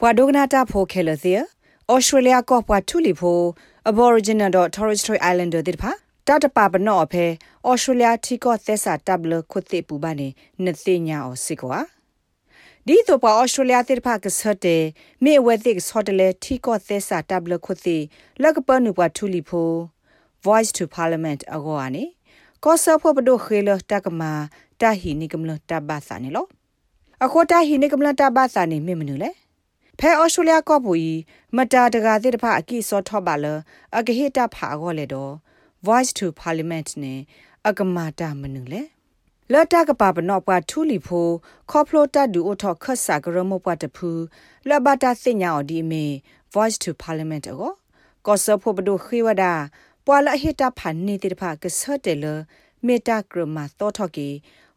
ဘွာဒိုဂနာတာဖိုခဲလသေဩစတြေးလျကောဘွာထူလီဖို Aboriginal Torres Strait Islander တိဖာတတပပနော့ဖဲဩစတြေးလျထီကောသက်စာတပ်လခွတ်တိပူပါနေနသိညာဩစစ်ကွာဒီတော့ပါဩစတြေးလျတိဖာကဆတ်တေမေဝဲတိကဆော့တလေထီကောသက်စာတပ်လခွတ်တိလကပနုပွားထူလီဖို Voice to Parliament အကောအနေကောဆဖို့ပဒိုခေလတကမာတာဟီနိကမလတဘသနေလောအခေါ်တာဟီနိကမလတဘသနေမိမနုလေ ဖဲဩစတြေးလျကောပူဤမတာတကာတိတဖအကိစောထောပါလအကဟိတဖာကောလေတော့ voice to parliament နေအကမာတာမနုလေလတ်တကပါပနော့ပွားထူလီဖိုခေါပလိုတဒူအိုထောခတ်စာကရမောပွားတဖူလဘတာစညာအော်ဒီမေ voice to parliament အောကောဆဖို့ဘဒိုခိဝဒါပွာလဟိတဖန်နေတိတဖကဆတ်တယ်လမေတာဂရမသောထော့ကီ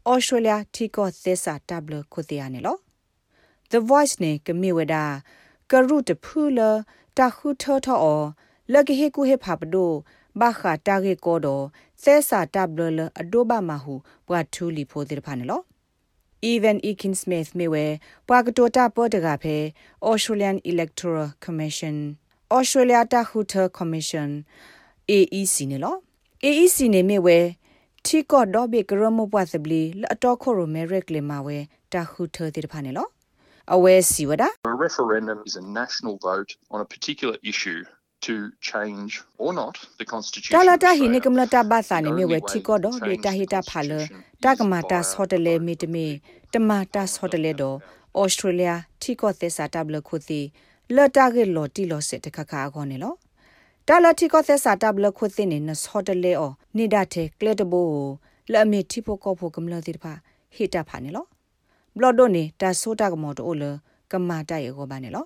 ဩစတြေးလျတီကောသစ္စာတဘလခုတရနေလော The Voice ne kemiweda karu de phula ta khu tho tho o lagi he ku he pha pdo ba kha ta ge ko do se sa ta blo le ado ba ma hu bwa thu li pho de pha ne lo even ekin smith mewe bwa ka to ta po de ga phe australian electoral commission australia ta hu tho commission aec ne lo aec ne mewe တီကော့ဒေါ်ဘေကရမဘွားစပလီလအတော့ခိုရိုမဲရက်လေမာဝဲတာခုထောတိတဖာနေလော အဝဲစီဝဒ A referendum is a national vote on a particular issue to change or not the constitution. Tala ta hi nikum la ta ba sa ne me we thi ko do de ta hi ta pha le ta kama ta so de le mi de me tama ta so de le do Australia thi ko the sa ta blo khu ti la ta ge lo ti lo se de kha kha ko ne lo တာလတိကောသက်စာတဘလခုသိနေနစောတလေအောနိဒတဲ့ကလက်တဘိုလအမီတိဖို့ကောဖို့ကမလတိတဖာဟိတဖာနေလော ဘလော့ဒိုနေတာဆိုတာကမောတိုလကမာတိုက်ရောပါနေလော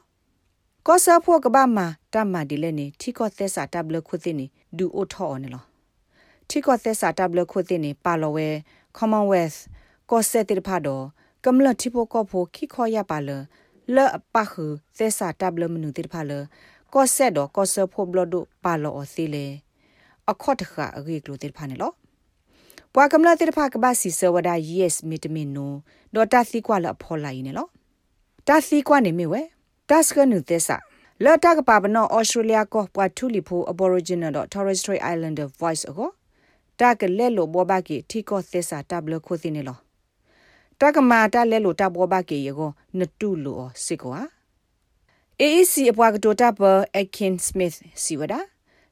ကောဆာဖို့ကဘာမာတမဒီလဲနေတိကောသက်စာတဘလခုသိနေဒူအိုထောနေလောတိကောသက်စာတဘလခုသိနေပါလောဝဲ Commonwealth ကောဆက်တိတဖာတော့ကမလတိဖို့ကောဖို့ခိခောရပါလလအပခုသက်စာတဘလမနုတိတဖာလကောဆက်တော့ကောဆဖို့ဘလဒပါလောအစီလေအခေါတ်တခအဂေကလိုတေဖာနေလော ပွာကမလာတေဖာကဘာစီဆဝဒါ yes မီတမင်နိုဒေါ်တာစီကွာလဖော်လိုက်နေလောတာစီကွာနေမိဝဲတာစကနုသက်စာလတ်တကပါဘနောဩစတြေးလျကောပွာထူလီဖို Aboriginal Torres Strait Islander Voice အကိုတကလက်လိုဘောဘကီထီကောသက်စာတဘလခိုသိနေလောတကမာတလက်လိုတဘောဘကီယေကိုနတူလိုစစ်ကွာ AEC အပွားကတိုတာပအကင်စမစ်စီဝဒ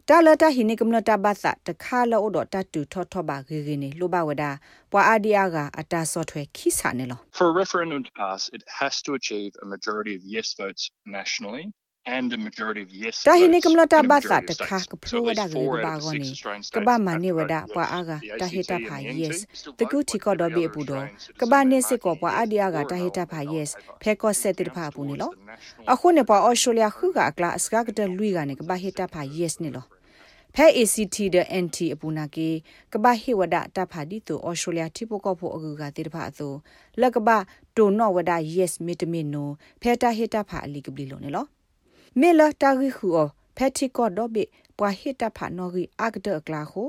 တာလတာဟိနိကမနတာဘသတခါလောဒတတူထောထောပါဂေဂေနေလိုဘဝဒပွာအာဒီယာကအတာဆော့ထွဲခိစာနေလော For a referendum to pass it has to achieve a majority of yes votes nationally and a majority of yes တာဟိနေကမလတာဘာသာတခါကဖလိုဝဒါကလေးဘာဂောနီကဘာမနေဝဒါပွာအာဂတာဟိတာဖာ yes တကူတီကောဒဘီပူဒကဘာနေစစ်ကောပွာအာဒီယာဂတာဟိတာဖာ yes ဖဲကောဆက်တိဖာပူနေလောအခုနေပွာအော်စတြေးလျခုကကလာစကကတလူကနေကဘာဟိတာဖာ yes နေလော ဖဲ ACT တဲ့ NT အပူနာကေကဘာဟိဝဒတဖာဒီတိုအော်စတြေးလျတိပိုကောဖို့အကူကတိတဖာအသိုလက်ကဘာတိုနော့ဝဒ yes မီတမီနိုဖဲတာဟိတာဖာအလီကပလီလုံးနေလောမေလတာဂီခူအဖက်တီကော့ဒော့ဘီပွာဟစ်တာဖာနော်ဂီအကဒကလာခို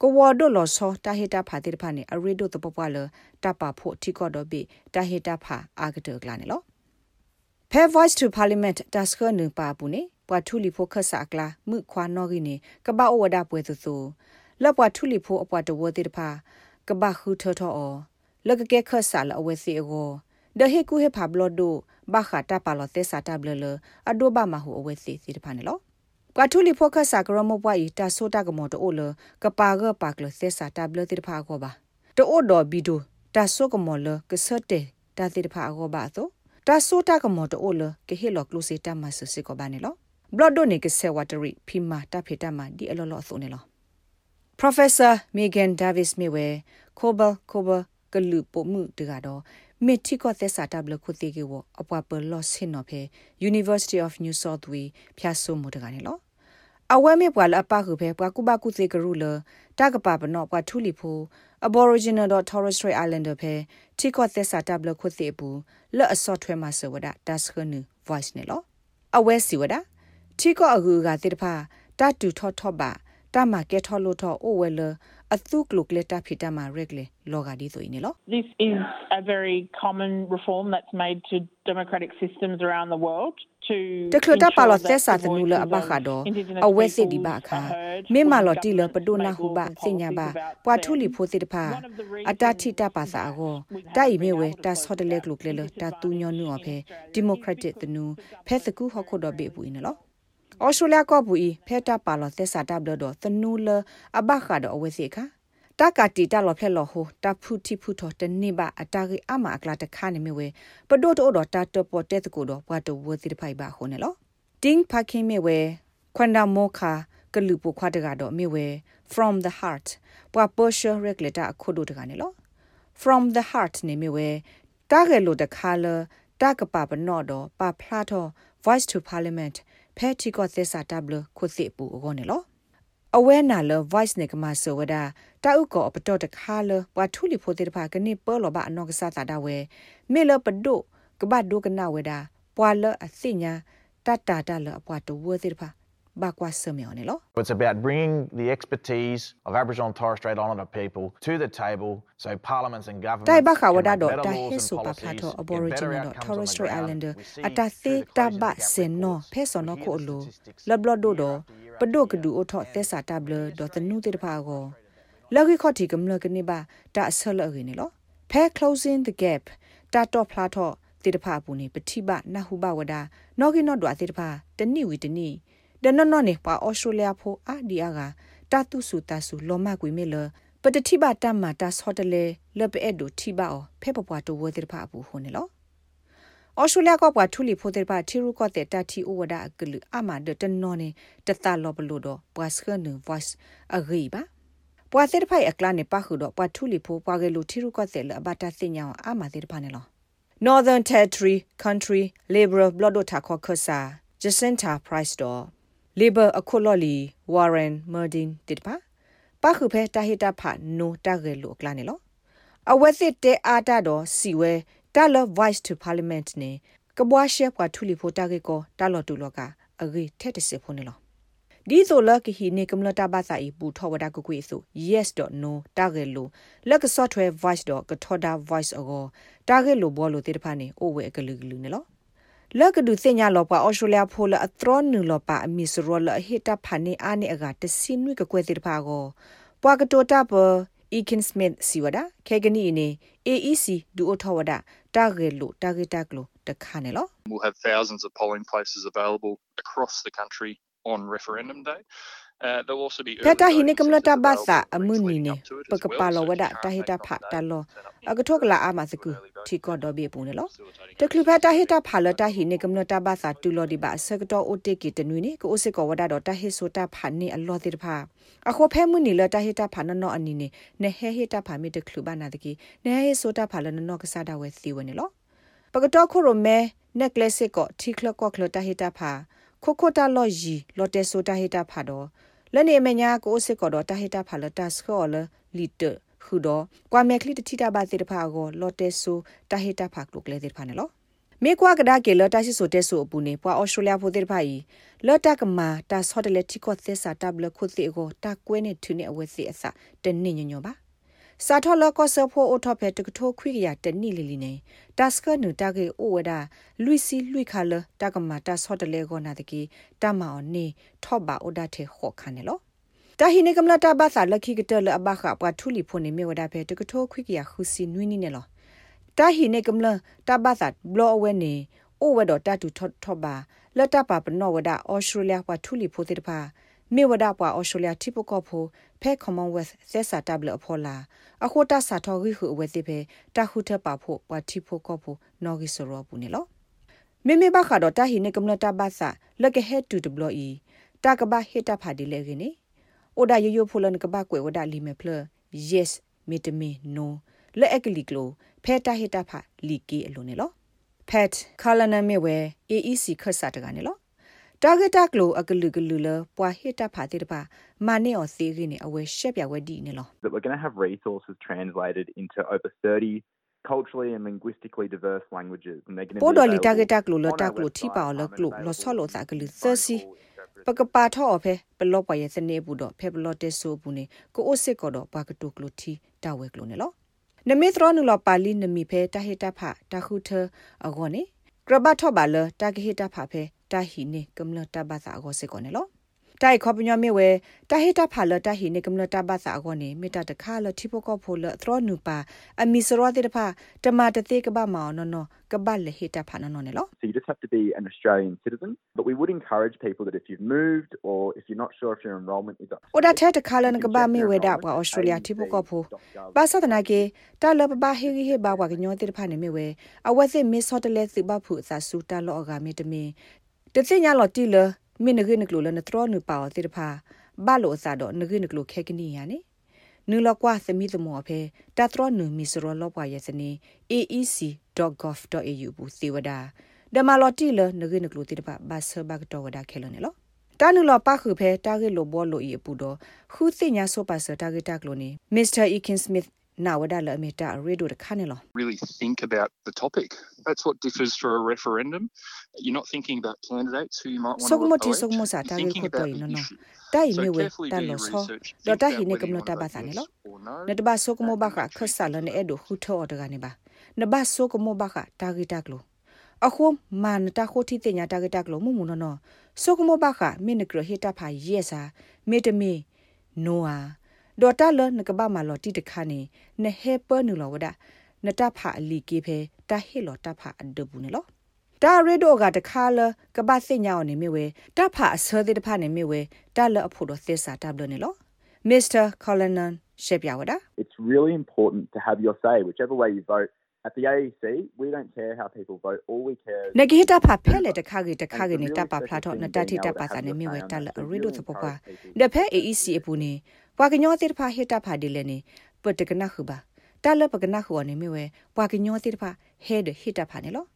ကိုဝဒလောဆောတာဟစ်တာဖာတိဖာနေအရီဒိုတပပွာလတပဖို့တီကော့ဒော့ဘီတာဟစ်တာဖာအကဒကလာနေလောဖဲ voice to parliament တစခနပါပူနေ ပွာထူလီဖိုခဆာကလာမှုခွာနော်ဂီနေကပအဝဒပွဲသူသူလက်ပွာထူလီဖိုအပွားတဝတိတဖာကပခူထောထောအောလက်ကကဲခဆာလအဝဲစီအောဒဟေကူဟေဖာဘလော့ဒိုဘာခတာပါလောသေစာတာဘလလအဒိုဘာမဟုအဝဲစီစီတဖာနေလောကွာထူလီဖိုကဆာကရမဘွားဤတာဆိုတာကမောတိုလကပါကပါကလသေစာတာဘလတိတဖာကောပါတိုဒောဘီဒိုတာဆိုကမောလကဆတ်တေတာတိတဖာကောပါသောတာဆိုတာကမောတိုလကဟေလောကလုစီတာမဆစီကောပါနေလော ဘလော့ဒိုနေကဆေဝတရီဖီမာတာဖေတာမဒီအလောလောဆိုနေလော Professor Megan Davis Mewe Kobal Kobal ကလူပိုမှုတကတော့မေတီကောသက်စာတဘလခုတိကေဝအပွားပလော့စင်နော်ဖေ University of New South Wales ဖျာဆုမှုတကနေလောအဝဲမေပွာလအပခုဖေပွာကုပကုစေကရုလတကပပနောပွာထူလီဖို Aboriginal Torres Strait Islander ဖေတီကောသက်စာတဘလခုတိပူလော့အစော့ထွဲမှာစဝဒတတ်ခနူ voice နေလောအဝဲစီဝဒတီ ကောအကူကတိတဖာတတူထောထောပါတမကဲထောလို့ထောအိုဝဲလအသုကလုကလက်တာဖီတာမှာရက်လေလောဂါဒီဆိုင်းနော် This is a very common reform that's made to democratic systems around the world တခလတာပါလောသက်စာတနူလအဘခါတော့အဝဲစစ်ဒီပါခါမေမလော်တီလပဒိုနာဟုပါစညာပါပွာထူလီဖိုစစ်တဖာအတတိတပါစာကိုတိုင်မေဝဲတာဆော့တလက်လုကလေလတာတူညောနူအဖေဒီမိုကရက်တစ်တနူဖဲစကူဟခုတော့ဘေပူင်းနော် ဩစတြေးလျကဘူဤဖဲတာပါလောသက်စာတဘလတော့တနူလအဘခါတော့အဝဲစစ်ခါတကတိတလောဖက်လောဟိုတဖုတိဖုထောတနေပါအတာကြီးအမအကလာတခါနေမြဝဲပဒိုတိုတော့တတပေါ်တဲ့တကူတော့ဘွားတဝစီတဖိုင်ပါခုံနေလောတင်းဖခင်မြဝဲခွန်ဒမောခါကလူပခွားတကတော့မြဝဲ from the heart ဘွာပေါ်ရှရက်လက်တာခုဒိုတကနေလော from the heart နေမြဝဲတာဂဲလိုတခါလတာကပပနော့တော့ပဖလာတော့ voice to parliament ဖဲတီကောသစ္စာတဘလခုစစ်ပူအောနေလောအဝဲနာလ voice နေကမဆောဝဒတာဥကောပတော့တခါလပွားထူလီဖိုတေတဖာကနေပေါ်လဘအနောကစားတာဝဲမေလပဒုကဘဒုကနာဝဲတာပွာလအစိညာတတာတလအပွားတဝဲတေတဖာ ဘာကွာဆမေော်နေလော It's about bringing the expertise of Aboriginal and Torres Strait Islander people to the table so parliaments and governments တိုင်ဘခဝဒါတော့တာဟေဆူပါဖလာတော့ Aboriginal တော့ Torres Strait Islander အတသေတဘစင်နောဖဲစောနောကိုလိုလဘလဒိုတော့ပဒုကဒူအထော့သက်စာတဘလတော့တနုတေတဖာကိုလော်ဂီခေါတီကမလကနေပါတာဆလရနေလောဖဲ closing the gap တာတော့ဖလာတော့တေတဖာပူနေပတိပနဟုဘဝဒနောဂီနော့ဒွာတေတဖာတနိဝီတနိ ဒနနော့နေပါအော်စတြေးလျဖိုအာဒီအာကတာတုစုတာစုလောမကွေမေလပတတိပတမတာဆော့တလေလပအဲ့ဒိုတိပါအောဖဲပပွားတိုဝတေတဖာပူဟိုနေလောအော်စတြေးလျကပွားထူလီဖိုတေပါတီရူကတဲ့တာတီအိုဝဒအကလူအမဒတနော်နေတတလောဘလို့တော့ပွားစခနူ voice အဂိပါပွာစစ်ဖိုင်အကလာနေပါခုတော့ပွာထူလီဖိုပွာကလူထီရုကတဲ့လအဘတာစင်ညာအာမတဲ့ဖာနေလော Northern Territory Country Liberal Blood ta kho khosa Jacinta Price do Labor Akololi Warren Merdin တစ်ပါပါခုဖဲတာဟိတာဖာနိုတာဂေလိုကလာနေလောအဝက်စစ်တဲအာတာတော့စီဝဲတာလ Vice to Parliament နေကဘွားရှက်ပွာထူလီဖိုတာဂေကိုတာလော်တူလောကအဂေထက်တစစ်ဖို့နေလောဒီဆိုလကဟီနေကမလတာဘာစာဤပူထောဝဒကကွေဆို yes.no တာဂေလိုလက်က software voice. ကထောဒါ voice အောတာဂေလိုဘောလိုတေတဖာနေအိုဝဲကလူကလူနေလော လက်ကဒုစညာလောပါအော်စတြေးလျဖိုလအထရနူလောပါအမီစရောလဟီတာဖာနေအာနေအကတစင်းဝိကကွဲတေတဖာကိုပွာကတိုတာပ Ekin Smith siwada kegani ne AEC du othawada tagelo tagetaglo takhane lo We'll have thousands of polling places available across the country on referendum day. Peta hine kamla ta basa amuni ne pakapalo wada ta hita pha ta lo agathok la ama saku thi ko do be pu ne lo te khlu pha ta hita pha lo ta hine kamla ta basa tu lo di ba sakto o te ki tenui ne ko ose ko wada do ta he so ta pha ni a lo ti pha a kho phe mu ni lo ta hita pha no no ani ne ne he hita pha mi te khlu ba na de ki ne he so ta pha lo no no ka sa da we si we ne lo ပကတော့ခုရမဲနက်ကလစ်စစ်ကိုထီခလကောခလတာဟီတာဖာခိုခိုတာလော်ဂျီလော်တဲဆိုတာဟီတာဖာတော့ လနေမညာကိုစစ်ကောတော့တဟိတာဖာလတာစခေါ်လလီတခုတော့ကွာမဲကလီတတိတာဘာတိတဖာကိုလော်တဲဆူတဟိတာဖာကလုကလေတိဖာနော်မေကွာကဒါကေလတာရှိဆိုတဲဆူအပူနေပွာအော်စတြေးလျဖိုတိတဖာဤလော်တာကမာတာဆော့တလက်တီကောသစ္စာတဘလခုတိကိုတာကွဲနေသူနေအဝဲစီအစတနညညပါ စာထောလကောဆဖိုအိုထောဖဲတကထိုခွိကရတနိလီလီနေတတ်စကနူတကေအိုဝဒါလူစီလူခါလတကမာတဆော့တလေကောနာတကီတမောင်နေထော့ပါအိုဒါထေခော့ခါနေလောတာဟိနေကမလာတာဘာသာလခိကတလအဘခပွားထူလီဖိုနေမြေဝဒါဖဲတကထိုခွိကရခုစီနွိနီနေလောတာဟိနေကမလာတာဘာသာဘလောအဝဲနေအိုဝဲတော့တတူထော့ထော့ပါလတ်တပါပနောဝဒါအော်စတြေးလျပွားထူလီဖိုတေတဖာ မြေဝဒပွားအော်စတြေးလျတိပကောဖိုဖဲ Commonwealth သက်စာတဘလအဖော်လာအခုတဆာထောဂိဟုအဝဲတိဖဲတခုထပါဖို့ပွားတိဖိုကောဖိုနော်ဂီဆိုရောပူနေလောမေမေဘခါတော့တဟိနေကမလတာဘာသာလကဟဲတူဒဘလီတကဘာဟေတာဖာဒီလေကင်းနေအိုဒါယယဖိုလန်ကဘာကွယ်ဝဒါလီမေဖလ yes မီတမီ no လက်အကလီကလိုဖဲတာဟေတာဖာလီကီအလိုနေလော pet ခါလနမေဝဲ AEC ခတ်စာတကနေလော တာဂက်တာကလိုအကလူကလူလပွာဟစ်တာဖာတိတပါမာနေော်သေးခင်းနေအဝဲရှက်ပြဝဲဒီနေလော that we're going to have resources translated into over 30 culturally and linguistically diverse languages and they're going to ပိုဒလီတာဂက်တာကလိုလတာကလိုထိပါလကလိုလဆောလိုတာကလူ30ပကပါထောအဖဲပလော့ပွားရဲ့စနေဘူးတော့ဖဲပလော့တက်ဆိုဘူးနေကိုအိုစစ်ကတော့ဘာကတုကလို့တီတာဝဲကလို့နေလောနမေသရနုလပါလီနမီဖဲတာဟေတာဖတာခုထအဂောနေကရဘတ်ထောပါလတာကဟေတာဖဖဲ တာဟီနေကမ္လတာဘာသာအကိုစေကောနယ်လောတိုက်ခေါပညောမြေဝဲတဟိတဖာလတဟိနေကမလတပါစာအကောနေမေတ္တာတခါလထိဖို့ကဖို့လသရနူပါအမီစရောတိတဖာတမတသိကပမောင်နော်နော်ကပတ်လဟိတဖာနော်နော်နေလော So you just have to be an Australian citizen but we would encourage people that if you've moved or if you're not sure if your enrollment is up ဩဒါထက်တခါလနကပမေဝဲဒါပွားဩစတြေးလျထိဖို့ကဖို့ဘာသာတနာကေတလပပဟိဟိဘာဝကညောတိတဖာနေမြေဝဲအဝတ်စစ်မစ်ဆော့တလဲစုပဖူအစာစုတလောအဂါမေတမင် တသိညာလော်တီလမင်းငွေနကလိုလနထရနူပါဝတိတဖာဘာလို့စာတော့ငွေနကလိုခဲကနီယာနေနူလကွာစမီသမောဖေတထရနူမီစရလောပွားရစနေ aec.gov.au ဘူးစီဝဒါဒမလော်တီလငွေနကလိုတိတဖာဘာဆဘကတော်ဝဒါခဲလို့နေလောတာနူလောပါခုဖဲတာဂက်လိုဘောလိုဤအပူတော့ခူးသိညာဆောပါဆတာဂက်တာကလိုနေ Mr. Ekin Smith နာဝဒါလမီတာရေဒိုတခါနေလော really think about the topic. That's what differs for a referendum. You're not thinking about candidates who you might want Sogmo to ti elect. sogmo sa You're ta ge thinking ko to about no the no. issue. Tai So me we carefully ta do lo your so. research. Do Think ta about hi ne whether kam you no want ta to ba vote sa ne yes lo. or no. နတဘဆုကမောဘခ That ခဆာလနေအဒခုထောတကနေပါနဘဆုကမောဘခတာဂီတကလိုအခုမန်တခိုတီတင်ညာတာဂီတကလိုမမှုနနောဆုကမောဘခမင်းနကရဟိတဖာယေစာမေတမီနိုအာ ဒေါ်တာလနကဘာမလောတီတခါနေနဟေပနူလောဝဒနတဖာအလီကေဖဲတာဟေလောတဖာအဒဘူးနေလောတာရေဒိုကတခါလကဘာစညာနေမြဝဲတဖာအစောတဲ့တဖာနေမြဝဲတာလအဖို့တော့သစ္စာတပ်လို့နေလော Mr. Collinan ရှေ့ပြဝဒ It's really important to have your say whichever way you vote at the AEC we don't care how people vote all we care is နဂီတာဖာဖဲလေတခါကြီးတခါကြီးနေတာပါဖလာတော့နတတိတပါစာနေမြဝဲတလရီဒိုသပကွာဒဖဲ AEC အပူနေ ပွာကညောတိတဖာဟေတာဖာဒီလေနေပတကနခုပါတလပကနခုအနေမြဝဲပွာကညောတိတဖာဟဲဒဟေတာဖာနေလော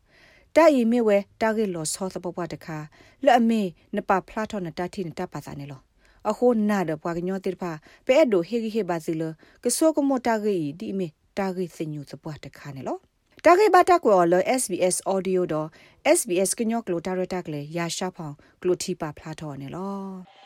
တာဤမြဝဲတာဂေလောဆောသပပွားတခါလဲ့အမေနပဖလာတော့နတတိနတပါစာနေလောအခုနာဒပွာကညောတိတဖာပဲအဲ့ဒိုဟေဂီဟေဘာစီလကဆောကမောတာဂေဒီမေတာဂေစညူသပွားတခါနေလောတာဂေဘာတာကွာလ SBS audio တော့ SBS ကညောကလိုတာရတာကလေရာရှာဖောင်ကလိုတီပါဖလာတော့နေလော